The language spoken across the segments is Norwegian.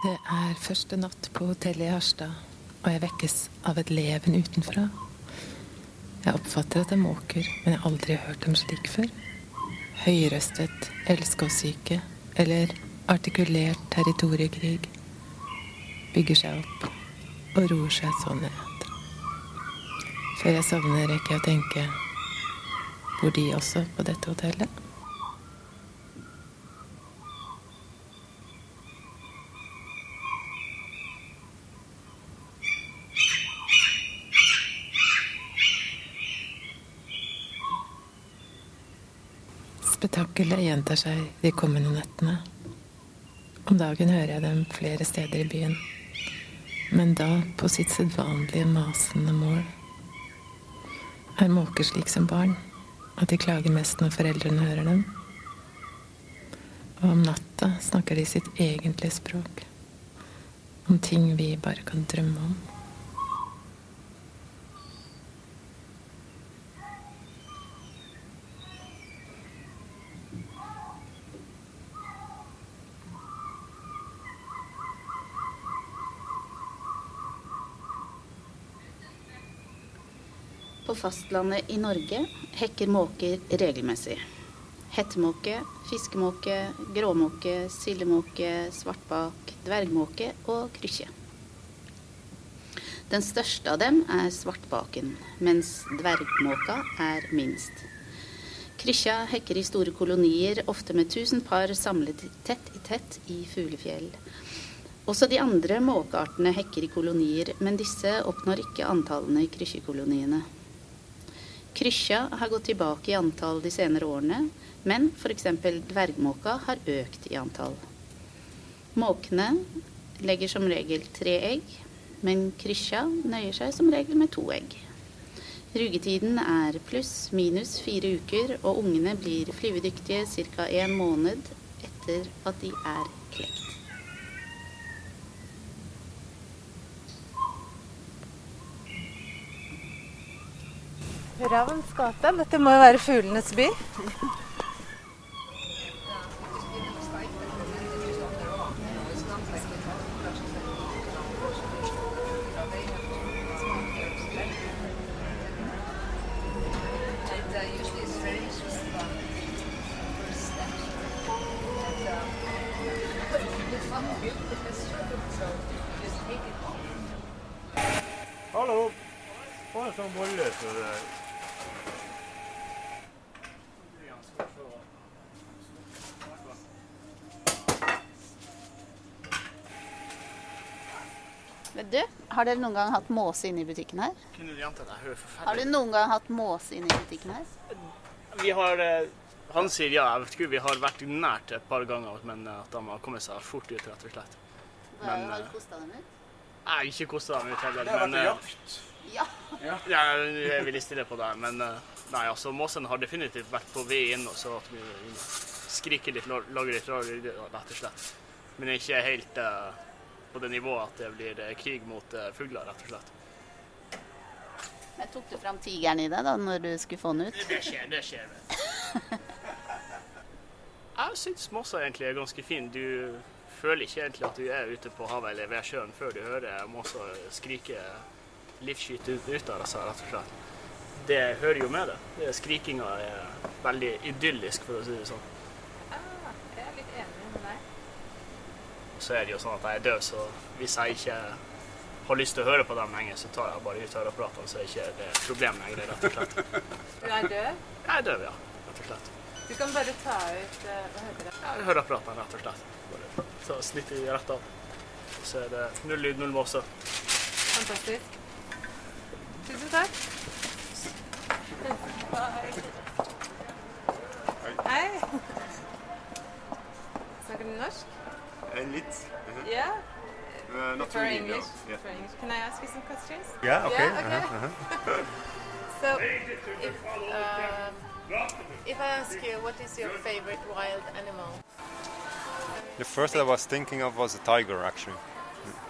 Det er første natt på hotellet i Harstad, og jeg vekkes av et leven utenfra. Jeg oppfatter at det måker, men jeg har aldri hørt dem slik før. Høyrøstet elskåssyke eller artikulert territoriekrig bygger seg opp og roer seg så ned. Før jeg sovner, rekker jeg å tenke Bor de også på dette hotellet? Spetakkelet gjentar seg de kommende nettene. Om dagen hører jeg dem flere steder i byen, men da på sitt sedvanlige masende mål. Er måker slik som barn, at de klager mest når foreldrene hører dem? Og om natta snakker de sitt egentlige språk, om ting vi bare kan drømme om. Fastlandet i Norge hekker måker regelmessig. Hettemåke, fiskemåke, gråmåke, sildemåke, svartbak, dvergmåke og krykkje. Den største av dem er svartbaken, mens dvergmåka er minst. Krykkja hekker i store kolonier, ofte med tusen par samlet tett i tett i fuglefjell. Også de andre måkeartene hekker i kolonier, men disse oppnår ikke antallene i krykkjekoloniene. Krykkja har gått tilbake i antall de senere årene, men f.eks. dvergmåka har økt i antall. Måkene legger som regel tre egg, men krykkja nøyer seg som regel med to egg. Rugetiden er pluss minus fire uker, og ungene blir flyvedyktige ca. en måned etter at de er klekt. Ravns gate. Dette må jo være fuglenes by. Har dere noen gang hatt måse inne i butikken her? Har forferdelig du noen gang hatt måse inne i butikken her? Vi har eh, Han sier ja, jeg vet ikke, vi har vært nært et par ganger, men eh, at de har kommet seg fort ut, rett og slett. Men, har eh, du kosta dem ut? Jeg har ikke kosta dem ut heller, Det har vært eh, jakt. Ja. Ja, jeg er villig stille på det, men eh, nei, altså, måsen har definitivt vært på vei inn og så at vi skriker litt, lager litt rar lyd, rett og slett. Men ikke helt eh, på det nivået at det blir eh, krig mot eh, fugler, rett og slett. Men tok du fram tigeren i deg da når du skulle få den ut? Det skjer, det skjer. Jeg syns Mossa egentlig er ganske fin. Du føler ikke egentlig at du er ute på havet eller ved sjøen før du hører Mossa skrike livskyt ut, ut av seg, rett og slett. Det hører jo med det. det skrikinga er veldig idyllisk, for å si det sånn. Jeg er litt enig med deg. Så er det jo sånn at jeg er død, så hvis jeg ikke har lyst til å høre på dem lenger, så tar jeg bare ut høreapparatene, så er ikke det et problem lenger, rett og slett. Du er død. Jeg er død, ja. Rett og slett. Du kan bare ta ut eh, Hva heter det? Hører rett og slett. Bare så snitter i rett av. Så er det null lyd, null måse. Fantastisk. Tusen takk. Hei. Snakker du norsk? Litt. Yeah. Uh, not Prefer really, no. English. Yeah. English. Can I ask you some questions? Yeah, okay. Yeah, okay. uh-huh, So, if, um, if I ask you, what is your favorite wild animal? The first I was thinking of was a tiger, actually.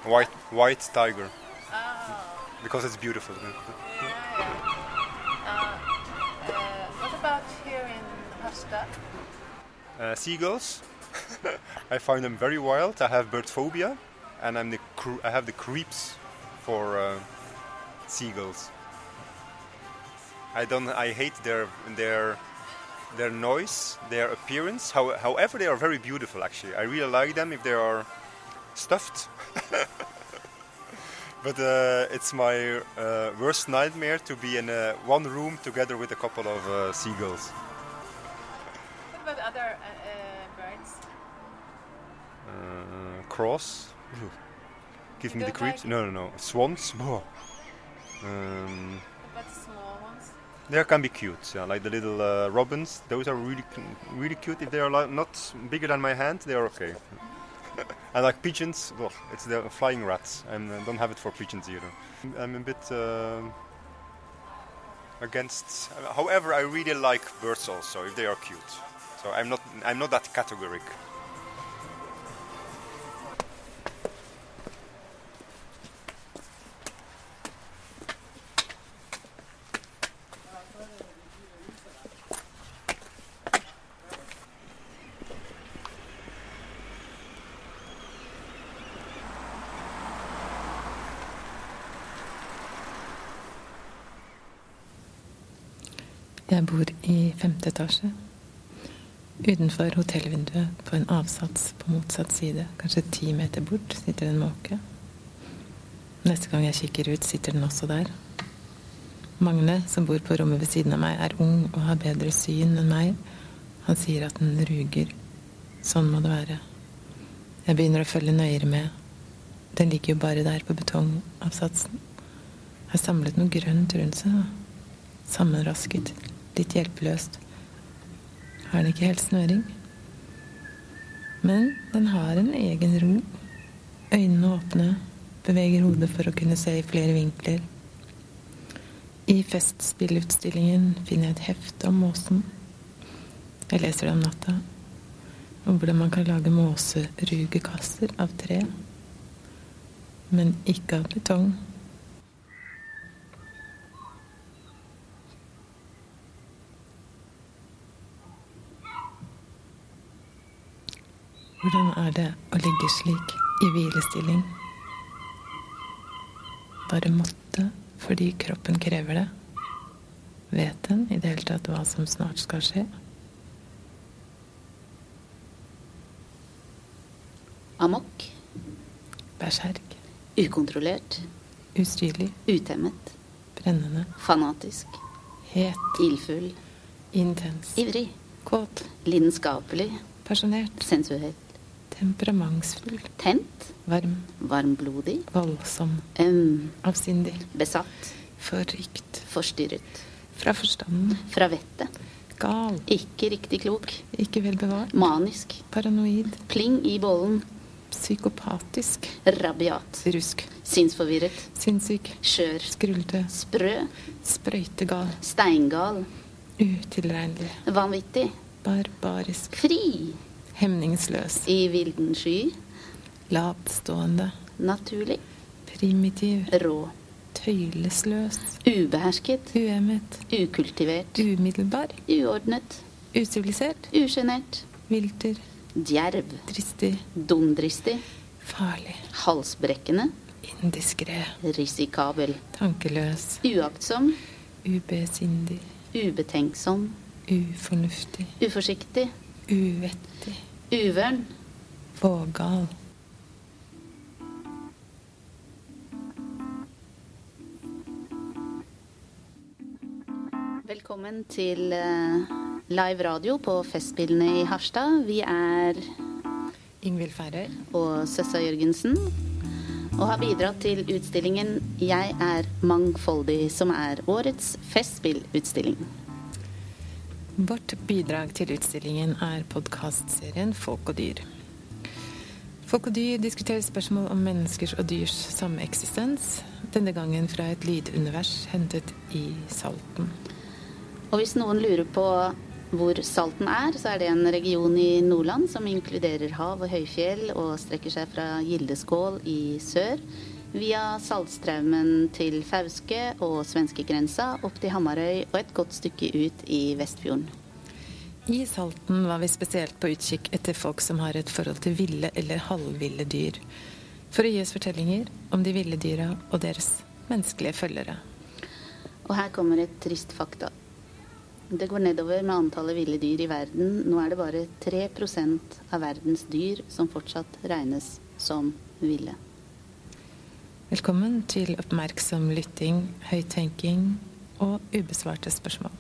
White, white tiger, Ah, because it's beautiful. yeah, yeah. Uh, uh, what about here in Harstad? Uh, seagulls, I find them very wild. I have bird phobia, and I'm the cr- I have the creeps for uh, seagulls. I don't. I hate their their their noise, their appearance. How, however, they are very beautiful. Actually, I really like them if they are stuffed. but uh, it's my uh, worst nightmare to be in uh, one room together with a couple of uh, seagulls. What about other uh? Uh, cross. Give You me the creeps. like- No, no, no. Swans. Oh. Um, What about the small ones? they can be cute. Yeah, like the little uh, robins. Those are really, really cute. If they are like, not bigger than my hand, they are okay. and like pigeons, well, it's the flying rats. I don't have it for pigeons either. I'm a bit um against. However, I really like birds also if they are cute. So I'm not. I'm not that categoric. Femte etasje. Utenfor hotellvinduet på en avsats på motsatt side, kanskje ti meter bort, sitter en måke. Neste gang jeg kikker ut, sitter den også der. Magne, som bor på rommet ved siden av meg, er ung og har bedre syn enn meg. Han sier at den ruger. Sånn må det være. Jeg begynner å følge nøyere med. Den ligger jo bare der på betongavsatsen. Har samlet noe grønt rundt seg. Sammenrasket. Litt hjelpeløst. Har den ikke helt snøring? Men den har en egen ro. Øynene åpne. Beveger hodet for å kunne se i flere vinkler. I Festspillutstillingen finner jeg et hefte om måsen. Jeg leser det om natta. Om hvordan man kan lage måserugekasser av tre. Men ikke av betong. Hvordan er det å ligge slik i hvilestilling? Bare måtte fordi kroppen krever det? Vet den i det hele tatt hva som snart skal skje? Amok. Berserk. Ukontrollert. Ustyrlig. Utemmet. Brennende. Fanatisk. Het. Ildfull. Intens. Ivrig. Kåt. Lidenskapelig. Personert. Sensuell. Temperamentsfull. Tent. Varm. Varmblodig. Voldsom. Um, Avsindig. Besatt. Forrykt. Forstyrret. Fra forstanden. Fra vettet. Gal. Ikke riktig klok. Ikke vel bevart. Manisk. Paranoid. Pling i bollen. Psykopatisk. Rabiat. Rusk. Sinnsforvirret. Sinnssyk. Skjør. Skrullete. Sprø. Sprøytegal. Steingal. Utilregnelig. Vanvittig. Barbarisk. Fri. Hemningsløs. I vilden sky. Lavtstående. Naturlig. Primitiv. Rå. Tøylesløs. Ubehersket. Uemmet. Ukultivert. Umiddelbar. Uordnet. Usivilisert. Usjenert. Vilter. Djerv. Dristig. Dumdristig. Farlig. Halsbrekkende. Indiskré. Risikabel. Tankeløs. Uaktsom. Ubesindig. Ubetenksom. Ufornuftig. Uforsiktig. Uvettig. Uvøren. Vågal. Velkommen til eh, live radio på Festspillene i Harstad. Vi er Ingvild Færøy. og Søssa Jørgensen. Og har bidratt til utstillingen 'Jeg er mangfoldig', som er årets festspillutstilling. Vårt bidrag til utstillingen er podkastserien Folk og dyr. Folk og dyr diskuterer spørsmål om menneskers og dyrs sameksistens. Denne gangen fra et lydunivers hentet i Salten. Og hvis noen lurer på hvor Salten er, så er det en region i Nordland som inkluderer hav og høyfjell og strekker seg fra Gildeskål i sør via Saltstraumen til Fauske og svenskegrensa opp til Hamarøy og et godt stykke ut i Vestfjorden. I Salten var vi spesielt på utkikk etter folk som har et forhold til ville eller halvville dyr. For å gi oss fortellinger om de ville dyra og deres menneskelige følgere. Og her kommer et trist fakta. Det går nedover med antallet ville dyr i verden. Nå er det bare 3% av verdens dyr som fortsatt regnes som ville. Velkommen til oppmerksom lytting, høyttenking og ubesvarte spørsmål.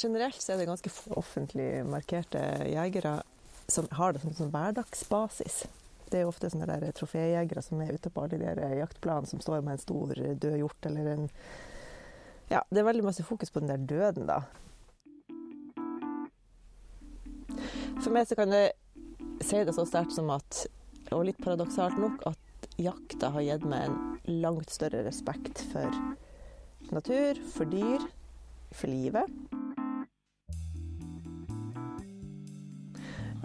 Generelt så er det ganske få offentlig markerte jegere som har det som sånn hverdagsbasis. Det er jo ofte sånne der troféjegere som er ute på alle de der jaktplanene som står med en stor død hjort eller en Ja, det er veldig masse fokus på den der døden, da. For meg så kan jeg si det så sterkt som at, og litt paradoksalt nok, at jakta har gitt meg en langt større respekt for natur, for dyr, for livet.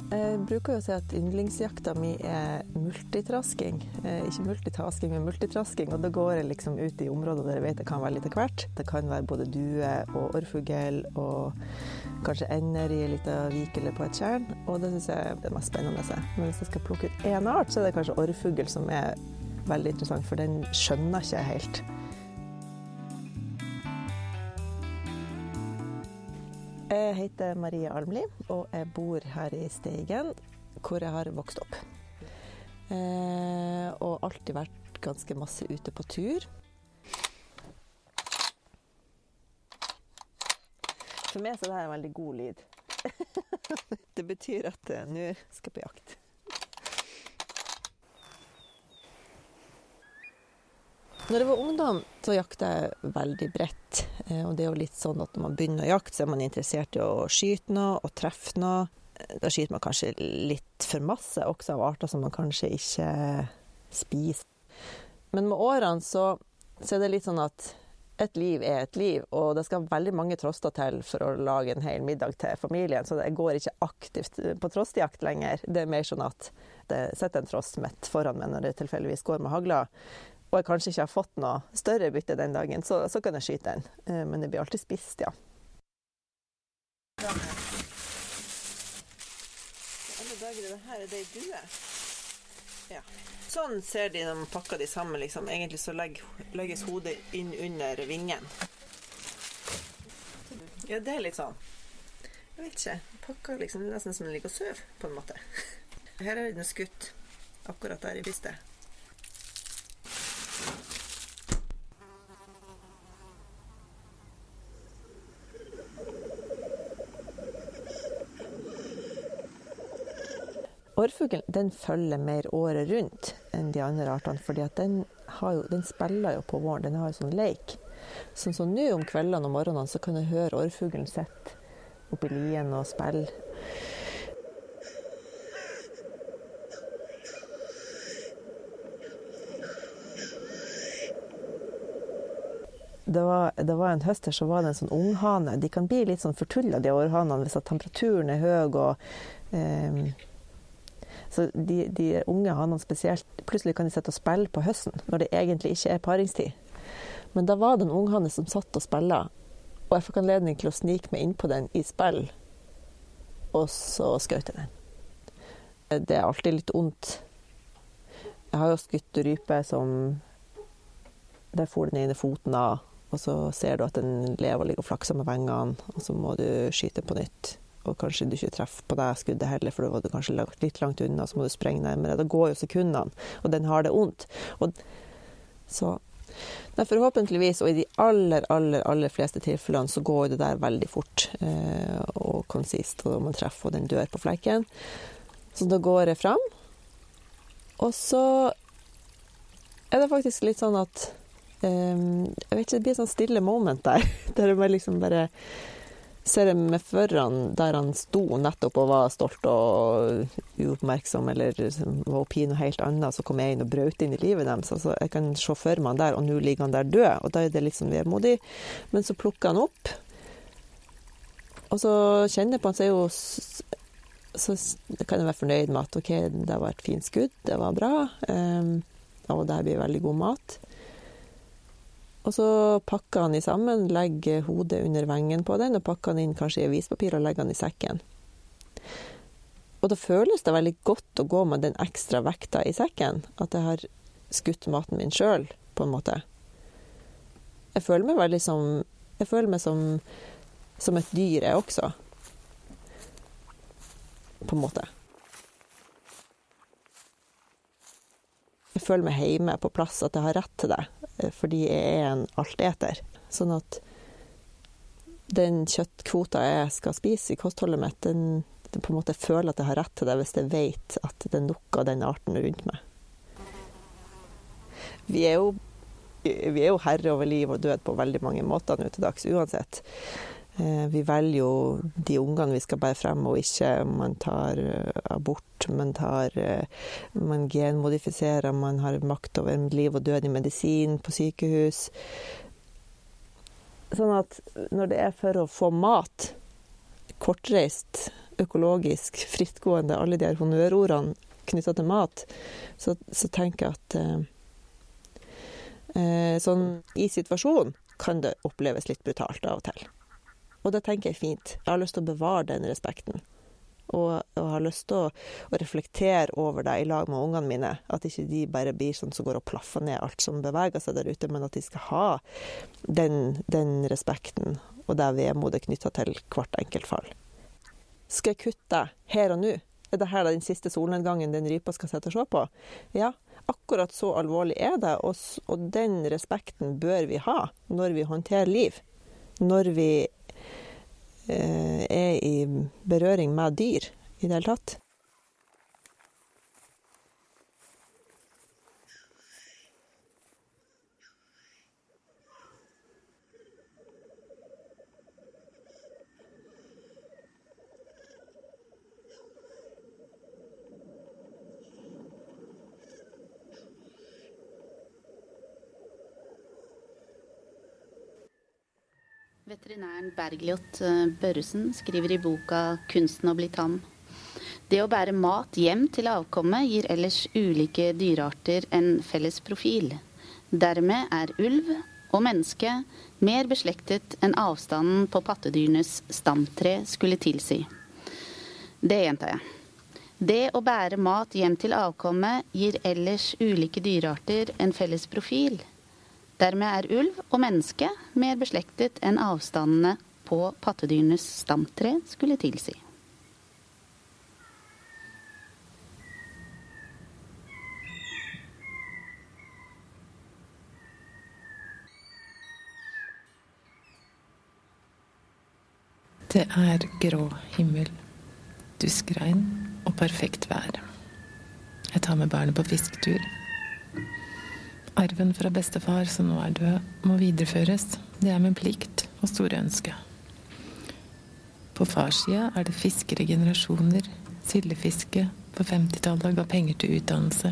Jeg bruker jo å si at yndlingsjakta mi er multitrasking. Eh, ikke multitasking, men multitrasking. Og da går jeg liksom ut i områder der jeg vet det kan være litt av hvert. Det kan være både due og orrfugl og kanskje ender i ei lita vik eller på et tjern. Og det syns jeg er det mest spennende. Men hvis jeg skal plukke ut én art, så er det kanskje orrfugl som er veldig interessant, for den skjønner ikke jeg helt. Jeg heter Marie Almli, og jeg bor her i Steigen, hvor jeg har vokst opp. Eh, og alltid vært ganske masse ute på tur. For meg så er det her en veldig god lyd. det betyr at uh, nå skal jeg på jakt. Når jeg var ungdom, så jakta jeg veldig bredt. Eh, og det er jo litt sånn at når man begynner å jakte, så er man interessert i å skyte noe og treffe noe. Eh, da skyter man kanskje litt for masse, også av arter som man kanskje ikke spiser. Men med årene så, så er det litt sånn at et liv er et liv, og det skal veldig mange troster til for å lage en hel middag til familien, så jeg går ikke aktivt på trostjakt lenger. Det er mer sånn at det sitter en trost midt foran meg når det tilfeldigvis går med hagla, og kanskje ikke har fått noe større bytte den dagen, så, så kan jeg skyte den. Eh, men det blir alltid spist. Ja. Sånn ser de når man pakker de sammen. Liksom. Egentlig så legges hodet inn under vingen. Ja, det er litt sånn Jeg vet ikke. Pakker liksom nesten som den ligger og sover, på en måte. Her er den skutt akkurat der i brystet. Orrfuglen følger mer året rundt enn de andre artene, fordi den, den, spiller jo på våren. Den har jo sånn leik. Sånn som nå om kveldene og morgenene så kan du høre orrfuglen sitte oppi lien og spille. Det var, det var, en høst her så var det en sånn unghane. De kan bli litt sånn fortulla, de århanene, hvis temperaturen er høy og eh, så de, de unge hanene spesielt, plutselig kan de sitte og spille på høsten, når det egentlig ikke er paringstid. Men da var det en unghane som satt og spilte, og jeg fikk anledning til å snike meg innpå den i spill, og så skjøt jeg den. Det er alltid litt vondt. Jeg har jo skutt rype som Der for den ene foten av, og så ser du at den lever og ligger og flakser med vengene, og så må du skyte på nytt. Og kanskje du ikke treffer på deg skuddet heller, for da var du kanskje litt langt unna, så må du sprenge nærmere. Da går jo sekundene, og den har det vondt. Og så Nei, forhåpentligvis, og i de aller, aller, aller fleste tilfellene, så går det der veldig fort eh, og konsist, og man treffer, og den dør på flekken. Så da går jeg fram, og så er det faktisk litt sånn at eh, Jeg vet ikke, det blir et sånn stille moment der. Der jeg bare liksom bare ser jeg meg foran der han sto nettopp og var stolt og uoppmerksom, eller var oppi noe helt annet, så kom jeg inn og brøt inn i livet deres. Altså, jeg kan se for meg han der, og nå ligger han der død. Og da er det litt sånn vemodig. Men så plukker han opp, og så kjenner jeg på han, så er jo så kan jeg være fornøyd med at OK, det var et fint skudd, det var bra. Um, og det blir veldig god mat. Og så pakker han i sammen, legger hodet under vengen på den, og pakker han inn kanskje i avispapir og legger han i sekken. Og da føles det veldig godt å gå med den ekstra vekta i sekken. At jeg har skutt maten min sjøl, på en måte. Jeg føler meg veldig som Jeg føler meg som, som et dyr, jeg også. På en måte. Jeg føler meg hjemme, på plass, at jeg har rett til det. Eh, fordi jeg er en alteter. Sånn at den kjøttkvota jeg skal spise i kostholdet mitt, den, den på en måte føler at jeg har rett til det hvis jeg vet at det er nok av den arten rundt meg. Vi er jo, vi er jo herre over liv og død på veldig mange måter nå til dags uansett. Eh, vi velger jo de ungene vi skal bære frem, og ikke man tar eh, abort, man, tar, eh, man genmodifiserer, man har makt over liv og død i medisin på sykehus. Sånn at når det er for å få mat, kortreist, økologisk, frittgående, alle de her honnørordene knytta til mat, så, så, tenker jeg at eh, sånn i situasjonen kan det oppleves litt brutalt av og til. Og det tenker jeg er fint. Jeg har lyst til å bevare den respekten. Og, og har lyst til å, å, reflektere over det i lag med ungene mine. At ikke de bare blir sånn som går og plaffer ned alt som beveger seg der ute, men at de skal ha den, den respekten og det vemodet knytta til hvert enkelt fall. Skal jeg kutte her og nå? Er det her den siste solnedgangen den rypa skal sitte og se på? Ja, akkurat så alvorlig er det, og, og den respekten bør vi ha når vi håndterer liv. Når vi er i berøring med dyr i det hele tatt. Veterinæren Bergljot eh, Børresen skriver i boka 'Kunsten å bli tam'. Det å bære mat hjem til avkommet gir ellers ulike dyrearter en felles profil. Dermed er ulv og menneske mer beslektet enn avstanden på pattedyrenes stamtre skulle tilsi. Det gjentar jeg. Det å bære mat hjem til avkommet gir ellers ulike dyrearter en felles profil. Dermed er ulv og menneske mer beslektet enn avstandene på pattedyrenes stamtre skulle tilsi. Det er grå himmel, duskregn og perfekt vær. Jeg tar med barnet på fisketur. Arven fra bestefar, som nå er død, må videreføres. Det er min plikt og store ønske. På farssida er det fiskere generasjoner. Sildefiske på 50-tallet ga penger til utdannelse.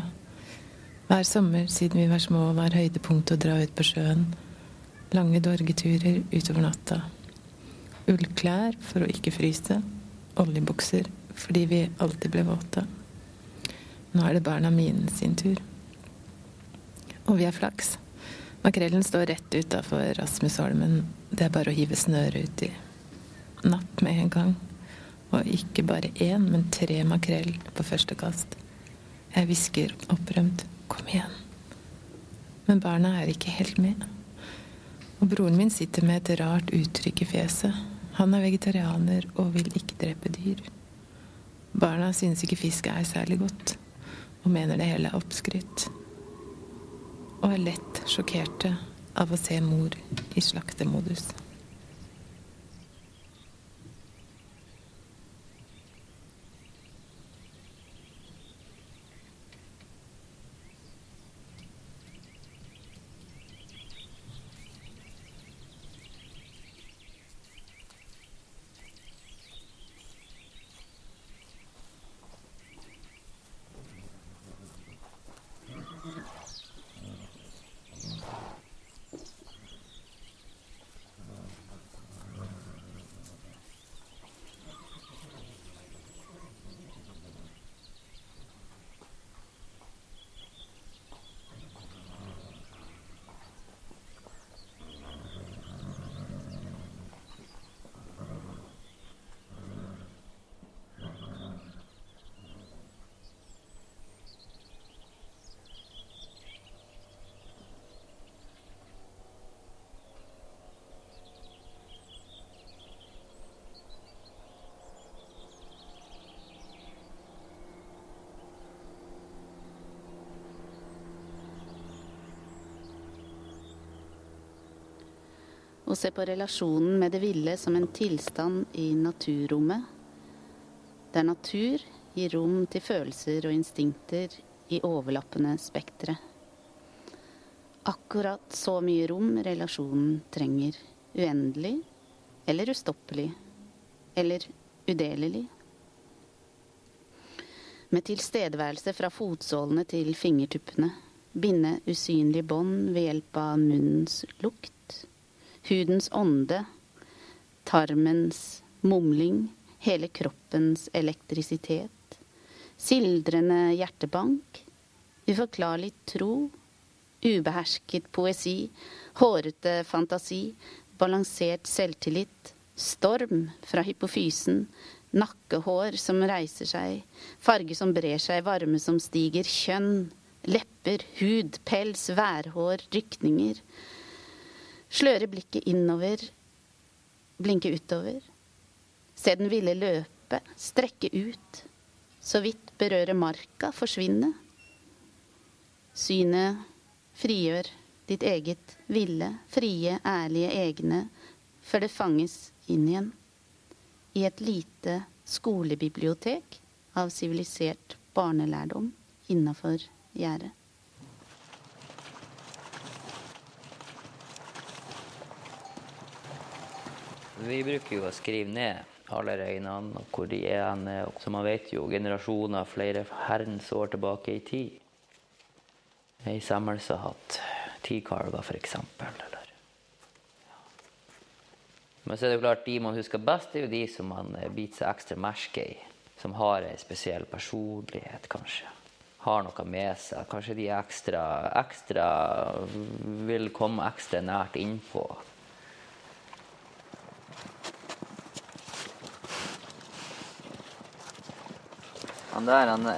Hver sommer siden vi var små, var høydepunktet å dra ut på sjøen. Lange dorgeturer utover natta. Ullklær for å ikke fryse. Oljebukser fordi vi alltid ble våte. Nå er det barna mine sin tur. Og vi har flaks. Makrellen står rett utafor Rasmusholmen. Det er bare å hive snøret uti. Napp med en gang. Og ikke bare én, men tre makrell på første kast. Jeg hvisker opprømt 'kom igjen'. Men barna er ikke helt med. Og broren min sitter med et rart uttrykk i fjeset. Han er vegetarianer og vil ikke drepe dyr. Barna synes ikke fisk er særlig godt, og mener det hele er oppskrytt. Og er lett sjokkerte av å se mor i slaktemodus. Å se på relasjonen med det ville som en tilstand i naturrommet, der natur gir rom til følelser og instinkter i overlappende spektre. Akkurat så mye rom relasjonen trenger. Uendelig eller ustoppelig. Eller udelelig. Med tilstedeværelse fra fotsålene til fingertuppene. Binde usynlige bånd ved hjelp av munnens lukt hudens ånde, tarmens mumling, hele kroppens elektrisitet, sildrende hjertebank, uforklarlig tro, ubehersket poesi, hårete fantasi, balansert selvtillit, storm fra hypofysen, nakkehår som reiser seg, farge som brer seg, varme som stiger, kjønn, lepper, hud, pels, værhår, rykninger, Sløre blikket innover, blinke utover. Se den ville løpe, strekke ut, så vidt berøre marka, forsvinne. Synet frigjør ditt eget ville, frie, ærlige egne, før det fanges inn igjen. I et lite skolebibliotek av sivilisert barnelærdom innafor gjerdet. Vi bruker jo å skrive ned alle reinene og hvor de er henne. Så man vet jo generasjoner flere herrens år tilbake i tid. Ei semmelse har hatt ti kalver, f.eks. Men så er det jo klart de man husker best, er jo de som man eh, biter seg ekstra merke i. Som har ei spesiell personlighet, kanskje. Har noe med seg. Kanskje de ekstra, ekstra vil komme ekstra nært innpå. Han der, han,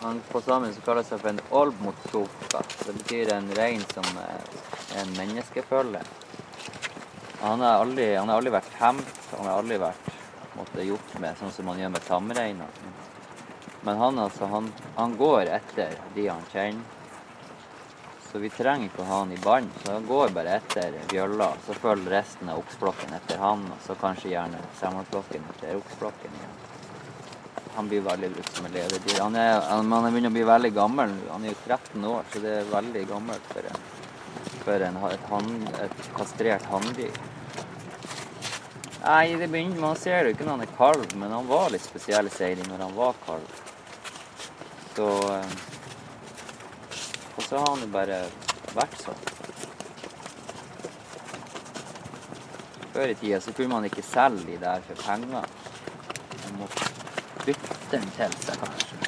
han på sammen kaller seg for en olbmotsoka. Det betyr en rein som er en menneskefølge. Han har aldri, aldri vært hemt, han har aldri vært måtte, gjort med sånn som man gjør med tamreiner. Men han, altså, han, han, går etter de han kjenner. Så vi trenger ikke å ha han i bånd. Så han går bare etter bjølla. Så følger resten av oksflokken etter han, og så kanskje gjerne semmelflokken etter oksflokken igjen han blir veldig brukt som en levedyr. Han er, han, han begynner å bli veldig gammel. Han er jo 13 år, så det er veldig gammelt for, en, for en, et, han, et, kastrert hanndyr. Nei, det begynner, Man ser det jo ikke når han er kalv, men han var litt spesiell seiling når han var kalv. Så eh, Og så har han jo bare vært sånn. Før i tida så kunne man ikke selge de der for penger. Bytte en til kanskje.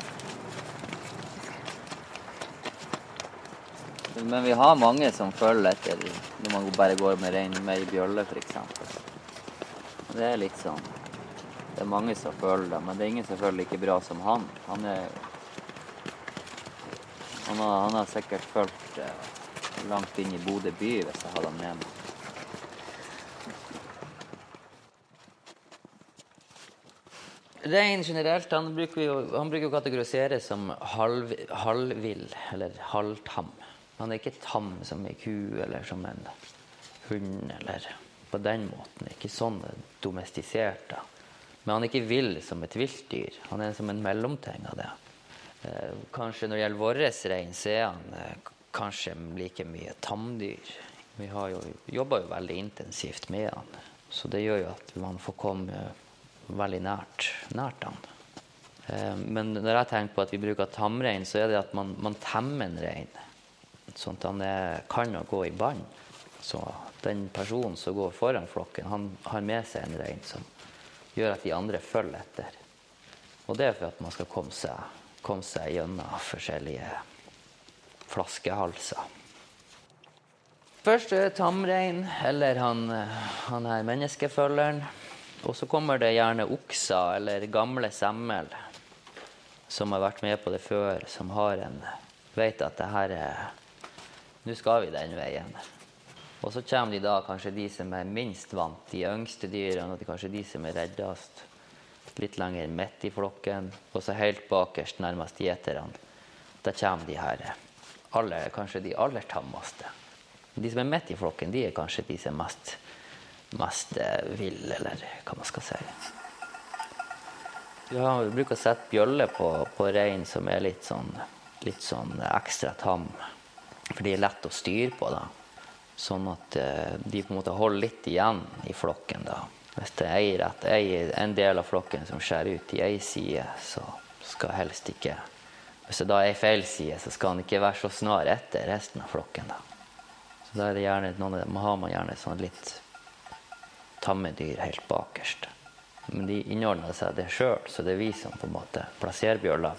Men vi har mange som følger etter når man bare går med rein med ei bjølle, f.eks. Det er litt sånn Det er mange som føler det, men det er ingen som føler like bra som han. Han er Han har, han har sikkert følt langt inn i Bodø by hvis jeg hadde han med meg. Rein generelt han bruker jo han bruker jo kategorisere som halv, halvvill eller halvtam. Han er ikke tam som ei ku eller som en hund eller på den måten. Ikke sånn domestisert. da. Men han er ikke vill som et viltdyr. Han er som en mellomting av det. Eh, kanskje når det gjelder vår rein, så er han eh, kanskje like mye tamdyr. Vi har jo, jobber jo veldig intensivt med han, så det gjør jo at man får komme veldig nært, nært han. Eh, men når jeg tenker på at vi bruker tamrein, så er det at man, man temmer en rein. Sånn at han er, kan gå i bånd. Så den personen som går foran flokken, han har med seg en rein som gjør at de andre følger etter. Og det er for at man skal komme seg, komme seg gjennom forskjellige flaskehalser. Først er tamrein, eller han, han her menneskefølgeren. Og så kommer det gjerne okser eller gamle semmel som har vært med på det før, som har en vet at det her er Nå skal vi den veien. Og så kommer de da kanskje de som er minst vant, de yngste dyrene, og kanskje de som er reddest. Litt lenger midt i flokken, og så helt bakerst, nærmest gjeterne. Da kommer de her aller, kanskje de aller tammeste. De som er midt i flokken, de er kanskje de som er mest, mest eh, eller hva man skal si. Ja, vi bruker å sette bjølle på, på rein som er litt sånn, litt sånn ekstra tam. For de er lett å styre på. da. Sånn at uh, de på en måte holder litt igjen i flokken. da. Hvis det er en del av flokken som skjærer ut i ei side, så skal helst ikke Hvis det da er feil side, så skal han ikke være så snar etter resten av flokken. da. Så da er det gjerne, noen har man gjerne sånn litt tamme dyr helt bakerst. Men de innordner seg det sjøl, så det er vi som på en måte plasserer bjølla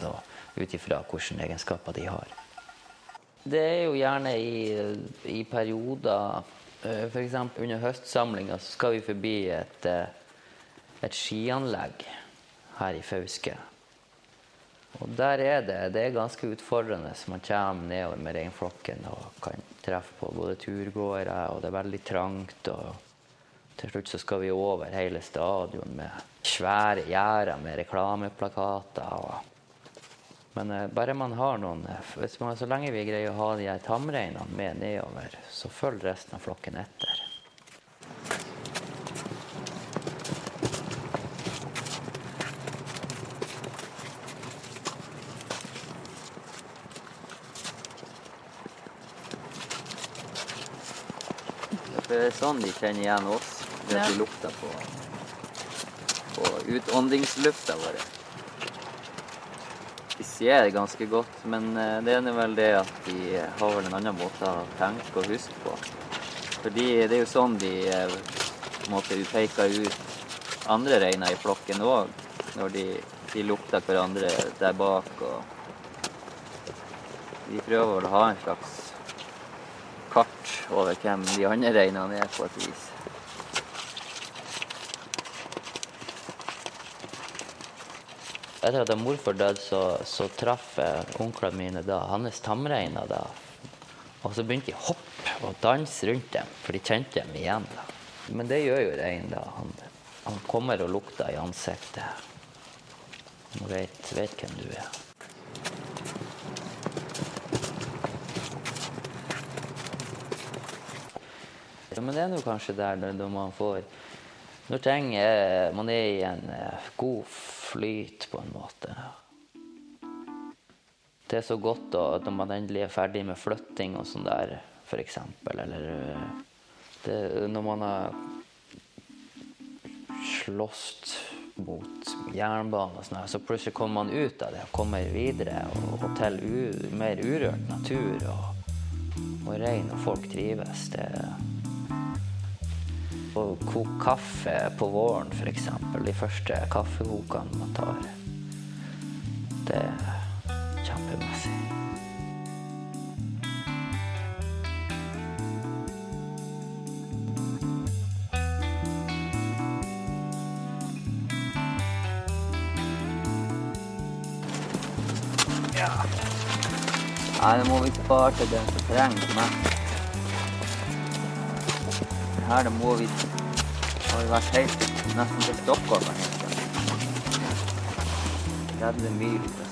ut ifra hvilke egenskaper de har. Det er jo gjerne i, i perioder F.eks. under høstsamlinga så skal vi forbi et, et skianlegg her i Fauske. Og der er det, det er ganske utfordrende. så Man kommer nedover med reinflokken og kan treffe på både turgåere, og det er veldig trangt. og Til slutt så skal vi over hele stadion med svære gjerder med reklameplakater. og men eh, bare man har noen hvis man, Så lenge vi greier å ha de her tamreinene med nedover, så følger resten av flokken etter. Det er sånn de kjenner igjen oss. Det at lukta på, på utåndingslufta vår. De ser det ganske godt, men det det er vel det at de har vel en annen måte å tenke og huske på. Fordi det er jo sånn de måtte på en måte peker ut andre reiner i flokken òg. Når de, de, lukter hverandre der bak. og De prøver vel å ha en slags kart over hvem de andre reinene er, på et vis. Etter at morfar døde, så, så traff onklene mine da hans tamreiner. da. Og så begynte de å hoppe og danse rundt dem, for de kjente dem igjen. da. Men det gjør jo reinen. da. Han, han, kommer og lukter i ansiktet. Han vet, vet hvem du er. Men det er nå kanskje der når man får Når ting er, man er i en god flyt, på en måte. Det er så godt da, når man endelig er ferdig med flytting og sånn der, f.eks. Eller det, når man har slåss mot jernbane og sånn, så plutselig kommer man ut av det og kommer videre og, og til mer urørt natur og, og rein, og folk trives. Det å koke kaffe på våren, f.eks. De første kaffekokene man tar. Det er kjempemessig. Ja. Nei, det må vi spare til den som trenger mest her det må vi har vi vært helt nesten til Stockholm. 30 mil.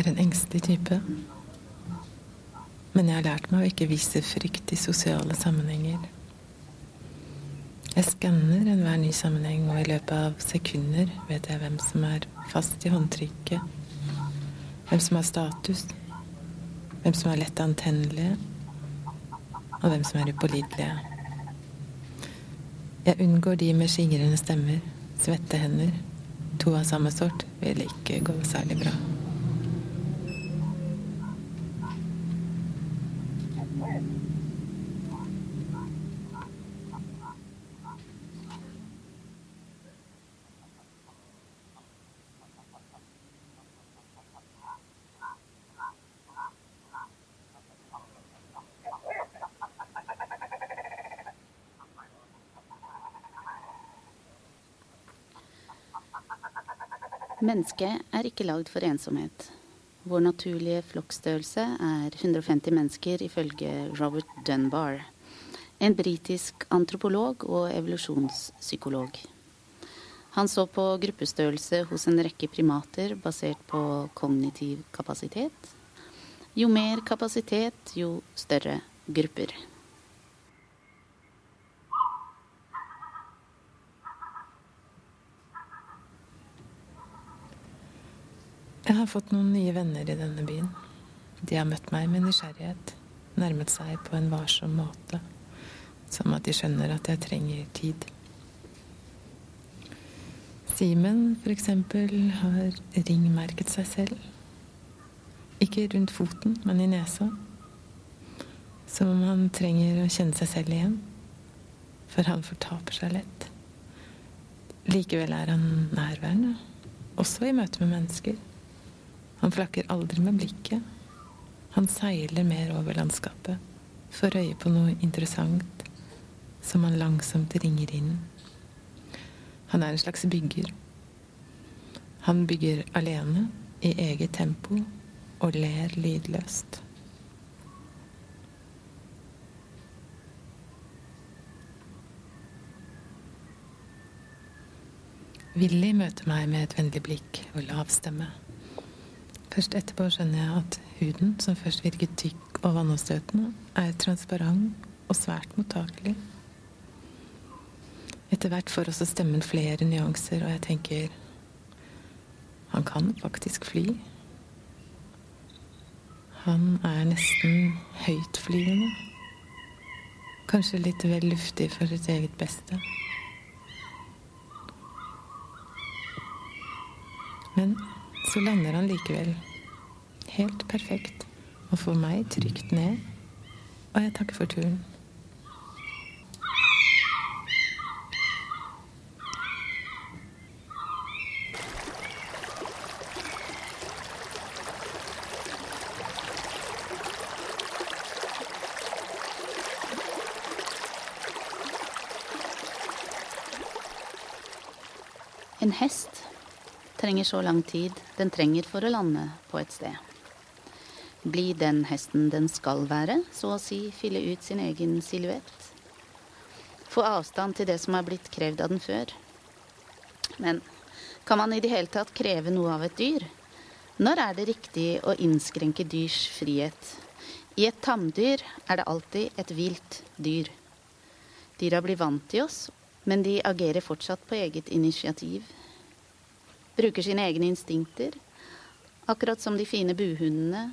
Er en engstelig type. Men jeg har lært meg å ikke vise frykt i sosiale sammenhenger. Jeg skanner enhver ny sammenheng, og i løpet av sekunder vet jeg hvem som er fast i håndtrykket, hvem som har status, hvem som er lett antennelige, og hvem som er upålitelige. Jeg unngår de med skingrende stemmer, svette hender. To av samme sort vil ikke gå særlig bra. Mennesket er ikke lagd for ensomhet. Vår naturlige flokkstørrelse er 150 mennesker, ifølge Robert Dunbar, en britisk antropolog og evolusjonspsykolog. Han så på gruppestørrelse hos en rekke primater basert på kognitiv kapasitet. Jo mer kapasitet, jo større grupper. Jeg har fått noen nye venner i denne byen. De har møtt meg med nysgjerrighet, nærmet seg på en varsom måte, som at de skjønner at jeg trenger tid. Simen, for eksempel, har ringmerket seg selv. Ikke rundt foten, men i nesa. Som om han trenger å kjenne seg selv igjen. For han fortaper seg lett. Likevel er han nærværende, også i møte med mennesker. Han flakker aldri med blikket. Han seiler mer over landskapet, får øye på noe interessant som han langsomt ringer inn. Han er en slags bygger. Han bygger alene, i eget tempo, og ler lydløst. Willy møter meg med et vennlig blikk og lav stemme. Først etterpå skjønner jeg at huden, som først virket tykk og vannavstøtende, er transparent og svært mottakelig. Etter hvert får også stemmen flere nyanser, og jeg tenker han kan faktisk fly. Han er nesten høytflyvende. Kanskje litt vel luftig for sitt eget beste. Men så lander han likevel. Helt perfekt. Og får meg trygt ned. Og jeg takker for turen. En hest trenger så lang tid den trenger for å lande på et sted. Bli den hesten den skal være, så å si fylle ut sin egen silhuett. Få avstand til det som er blitt krevd av den før. Men kan man i det hele tatt kreve noe av et dyr? Når er det riktig å innskrenke dyrs frihet? I et tamdyr er det alltid et vilt dyr. Dyra blir vant til oss, men de agerer fortsatt på eget initiativ. Bruker sine egne instinkter, akkurat som de fine buhundene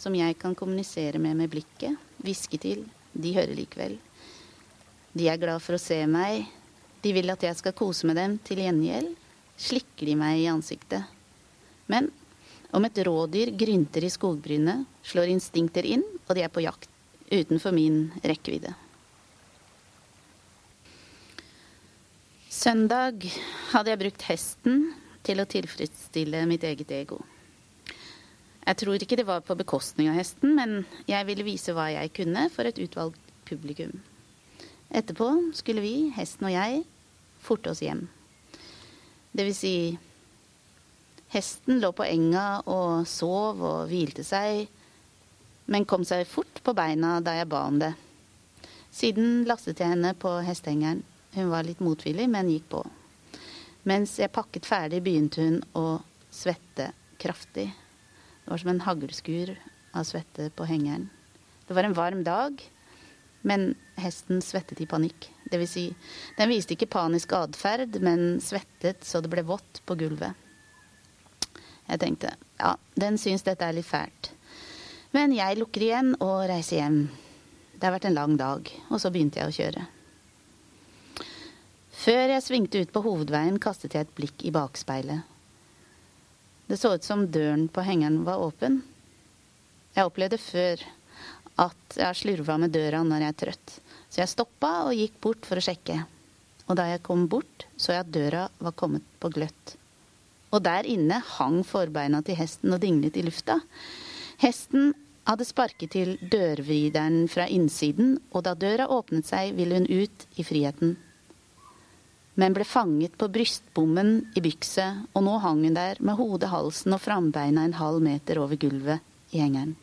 som jeg kan kommunisere med med blikket, hviske til. De hører likevel. De er glad for å se meg. De vil at jeg skal kose med dem. Til gjengjeld slikker de meg i ansiktet. Men om et rådyr grynter i skogbrynet, slår instinkter inn og de er på jakt utenfor min rekkevidde. Søndag hadde jeg brukt hesten til å tilfredsstille mitt eget ego. Jeg tror ikke det var på bekostning av hesten, men jeg ville vise hva jeg kunne for et utvalgt publikum. Etterpå skulle vi, hesten og jeg, forte oss hjem. Det vil si Hesten lå på enga og sov og hvilte seg, men kom seg fort på beina da jeg ba om det. Siden lastet jeg henne på hestehengeren. Hun var litt motvillig, men gikk på. Mens jeg pakket ferdig, begynte hun å svette kraftig. Det var som en haglskur av svette på hengeren. Det var en varm dag, men hesten svettet i panikk. Det vil si, den viste ikke panisk atferd, men svettet så det ble vått på gulvet. Jeg tenkte ja, den syns dette er litt fælt. Men jeg lukker igjen og reiser hjem. Det har vært en lang dag, og så begynte jeg å kjøre. Før jeg svingte ut på hovedveien, kastet jeg et blikk i bakspeilet. Det så ut som døren på hengeren var åpen. Jeg opplevde før at jeg slurva med døra når jeg er trøtt, så jeg stoppa og gikk bort for å sjekke. Og da jeg kom bort, så jeg at døra var kommet på gløtt og der inne hang forbeina til hesten og dinglet i lufta. Hesten hadde sparket til dørvrideren fra innsiden, og da døra åpnet seg, ville hun ut i friheten. Men ble fanget på brystbommen i bykset, og nå hang hun der med hodet, halsen og frambeina en halv meter over gulvet i hengeren.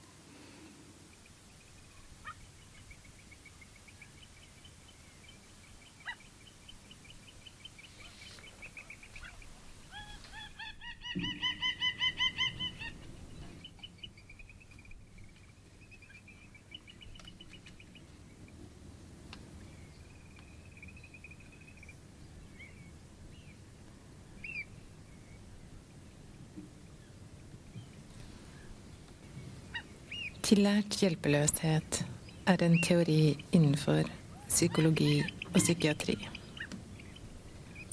Tillært hjelpeløshet er en teori innenfor psykologi og psykiatri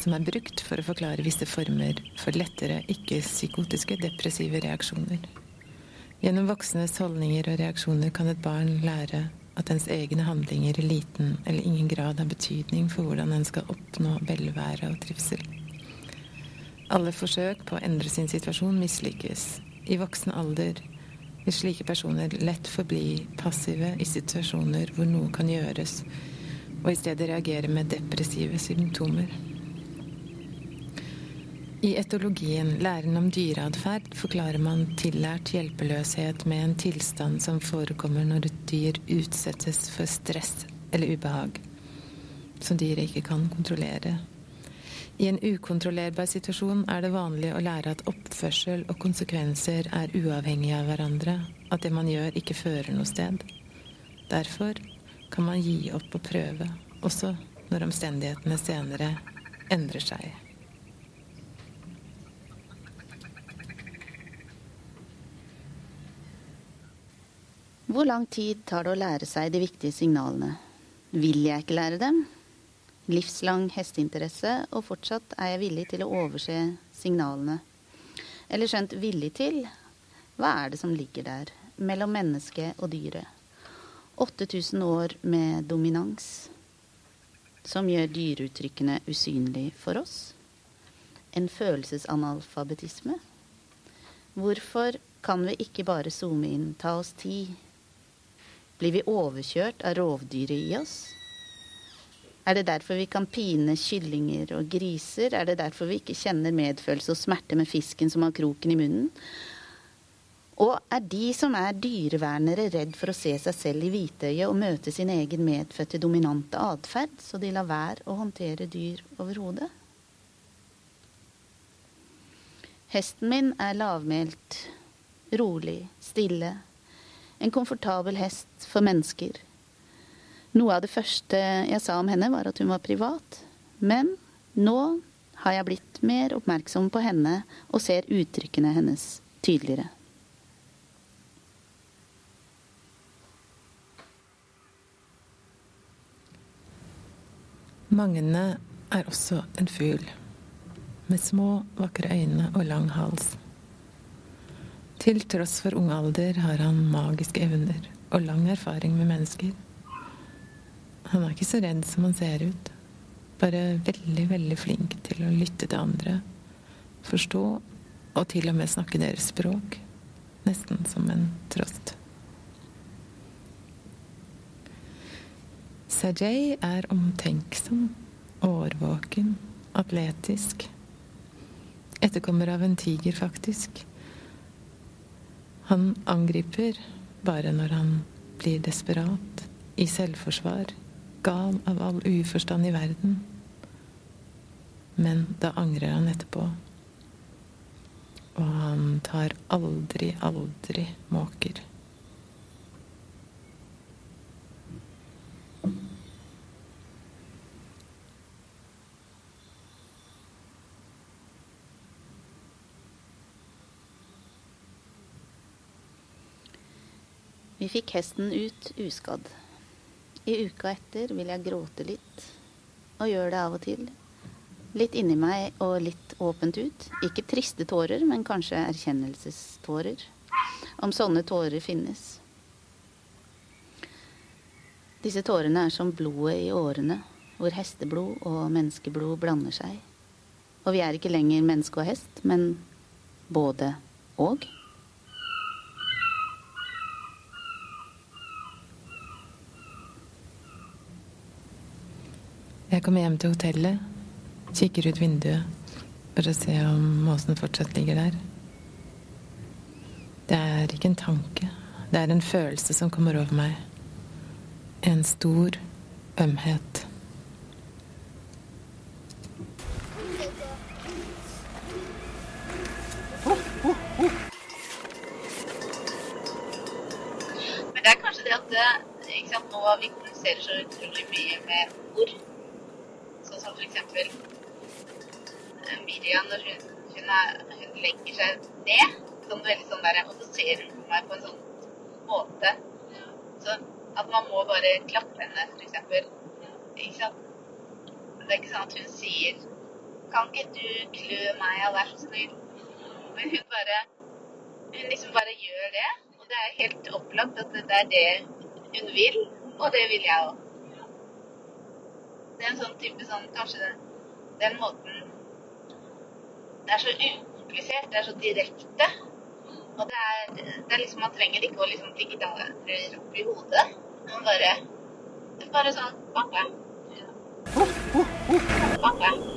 som er brukt for å forklare visse former for lettere ikke-psykotiske depressive reaksjoner. Gjennom voksnes holdninger og reaksjoner kan et barn lære at ens egne handlinger i liten eller ingen grad har betydning for hvordan en skal oppnå velvære og trivsel. Alle forsøk på å endre sin situasjon mislykkes. I voksen alder vil slike personer lett forbli passive i situasjoner hvor noe kan gjøres, og i stedet reagere med depressive symptomer. I etologien, læren om dyreatferd, forklarer man tillært hjelpeløshet med en tilstand som forekommer når et dyr utsettes for stress eller ubehag, som dyret ikke kan kontrollere i en ukontrollerbar situasjon er det vanlig å lære at oppførsel og konsekvenser er uavhengige av hverandre, at det man gjør, ikke fører noe sted. Derfor kan man gi opp å prøve, også når omstendighetene senere endrer seg. Hvor lang tid tar det å lære seg de viktige signalene? Vil jeg ikke lære dem? Livslang hesteinteresse, og fortsatt er jeg villig til å overse signalene. Eller skjønt villig til hva er det som ligger der, mellom mennesket og dyret? 8000 år med dominans, som gjør dyreuttrykkene usynlig for oss? En følelsesanalfabetisme? Hvorfor kan vi ikke bare zoome inn, ta oss tid? Blir vi overkjørt av rovdyret i oss? Er det derfor vi kan pine kyllinger og griser? Er det derfor vi ikke kjenner medfølelse og smerte med fisken som har kroken i munnen? Og er de som er dyrevernere, redd for å se seg selv i hvitøyet og møte sin egen medfødte dominante atferd, så de lar være å håndtere dyr overhodet? Hesten min er lavmælt, rolig, stille. En komfortabel hest for mennesker. Noe av det første jeg sa om henne, var at hun var privat. Men nå har jeg blitt mer oppmerksom på henne og ser uttrykkene hennes tydeligere. Magne er også en fugl, med små, vakre øyne og lang hals. Til tross for ung alder har han magiske evner og lang erfaring med mennesker. Han er ikke så redd som han ser ut. Bare veldig, veldig flink til å lytte til andre, forstå og til og med snakke deres språk. Nesten som en trost. Sajay er omtenksom, årvåken, atletisk. Etterkommer av en tiger, faktisk. Han angriper bare når han blir desperat, i selvforsvar, gal av all uforstand i verden. Men da angrer han etterpå. Og han tar aldri, aldri måker. Vi fikk hesten ut uskadd. I uka etter vil jeg gråte litt, og gjør det av og til. Litt inni meg og litt åpent ut. Ikke triste tårer, men kanskje erkjennelsestårer. Om sånne tårer finnes. Disse tårene er som blodet i årene, hvor hesteblod og menneskeblod blander seg. Og vi er ikke lenger menneske og hest, men både og. Jeg kommer hjem til hotellet, kikker ut vinduet for å se om måsen fortsatt ligger der. Det er ikke en tanke, det er en følelse som kommer over meg. En stor ømhet. Men det er kanskje det at det, ikke sant, nå vi kommuniserer så utrolig mye med ord. Sånn som for eksempel Miriam, når hun, hun, er, hun legger seg ned, sånn veldig sånn der, og ser hun på meg på en sånn måte. Så at man må bare klappe henne, eksempel. Ikke sant? Det er ikke sånn at hun sier Kan ikke du klø meg, og vær så snill? Men hun bare Hun liksom bare gjør det. Og det er helt opplagt at det er det hun vil, og det vil jeg òg. Det er en sånn type sånn Kanskje den måten Det er så ukomplisert, det er så direkte. Og det er, det er liksom Man trenger ikke å liksom det opp i hodet. Man bare Bare sånn. Pappa. Okay,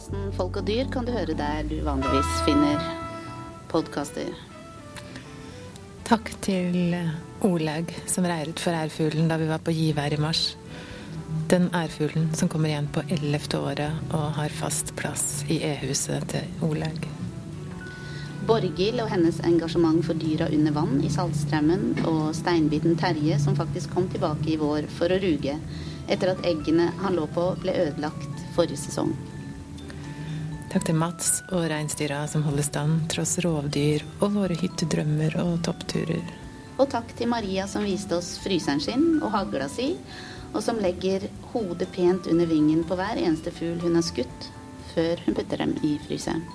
Podkasten Folk og dyr kan du høre der du vanligvis finner podkaster. Takk til Olaug som reiret for ærfuglen da vi var på Givær i mars. Den ærfuglen som kommer igjen på ellevte året og har fast plass i e-huset til Olaug. Borghild og hennes engasjement for dyra under vann i Saltstraumen, og steinbiten Terje som faktisk kom tilbake i vår for å ruge etter at eggene han lå på ble ødelagt forrige sesong. Takk til Mats og reinsdyra som holder stand tross rovdyr og våre hyttedrømmer og toppturer. Og takk til Maria som viste oss fryseren sin og hagla si, og som legger hodet pent under vingen på hver eneste fugl hun har skutt, før hun putter dem i fryseren.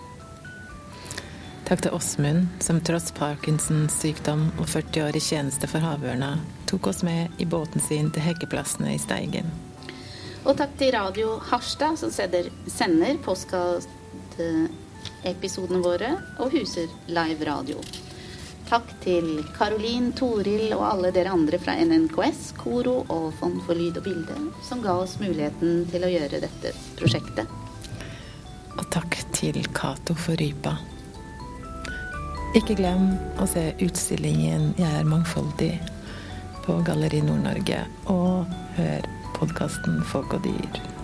Takk til Åsmund, som tross Parkinsons sykdom og 40 år i tjeneste for havørna, tok oss med i båten sin til heggeplassene i Steigen. Og takk til Radio Harstad, som sender, sender postkastepisodene våre og huser live radio. Takk til Karolin, Toril og alle dere andre fra NNKS, Koro og Fond for lyd og bilde, som ga oss muligheten til å gjøre dette prosjektet. Og takk til Cato for rypa. Ikke glem å se utstillingen 'Jeg er mangfoldig' på Galleri Nord-Norge, og hør podkasten Folk og dyr.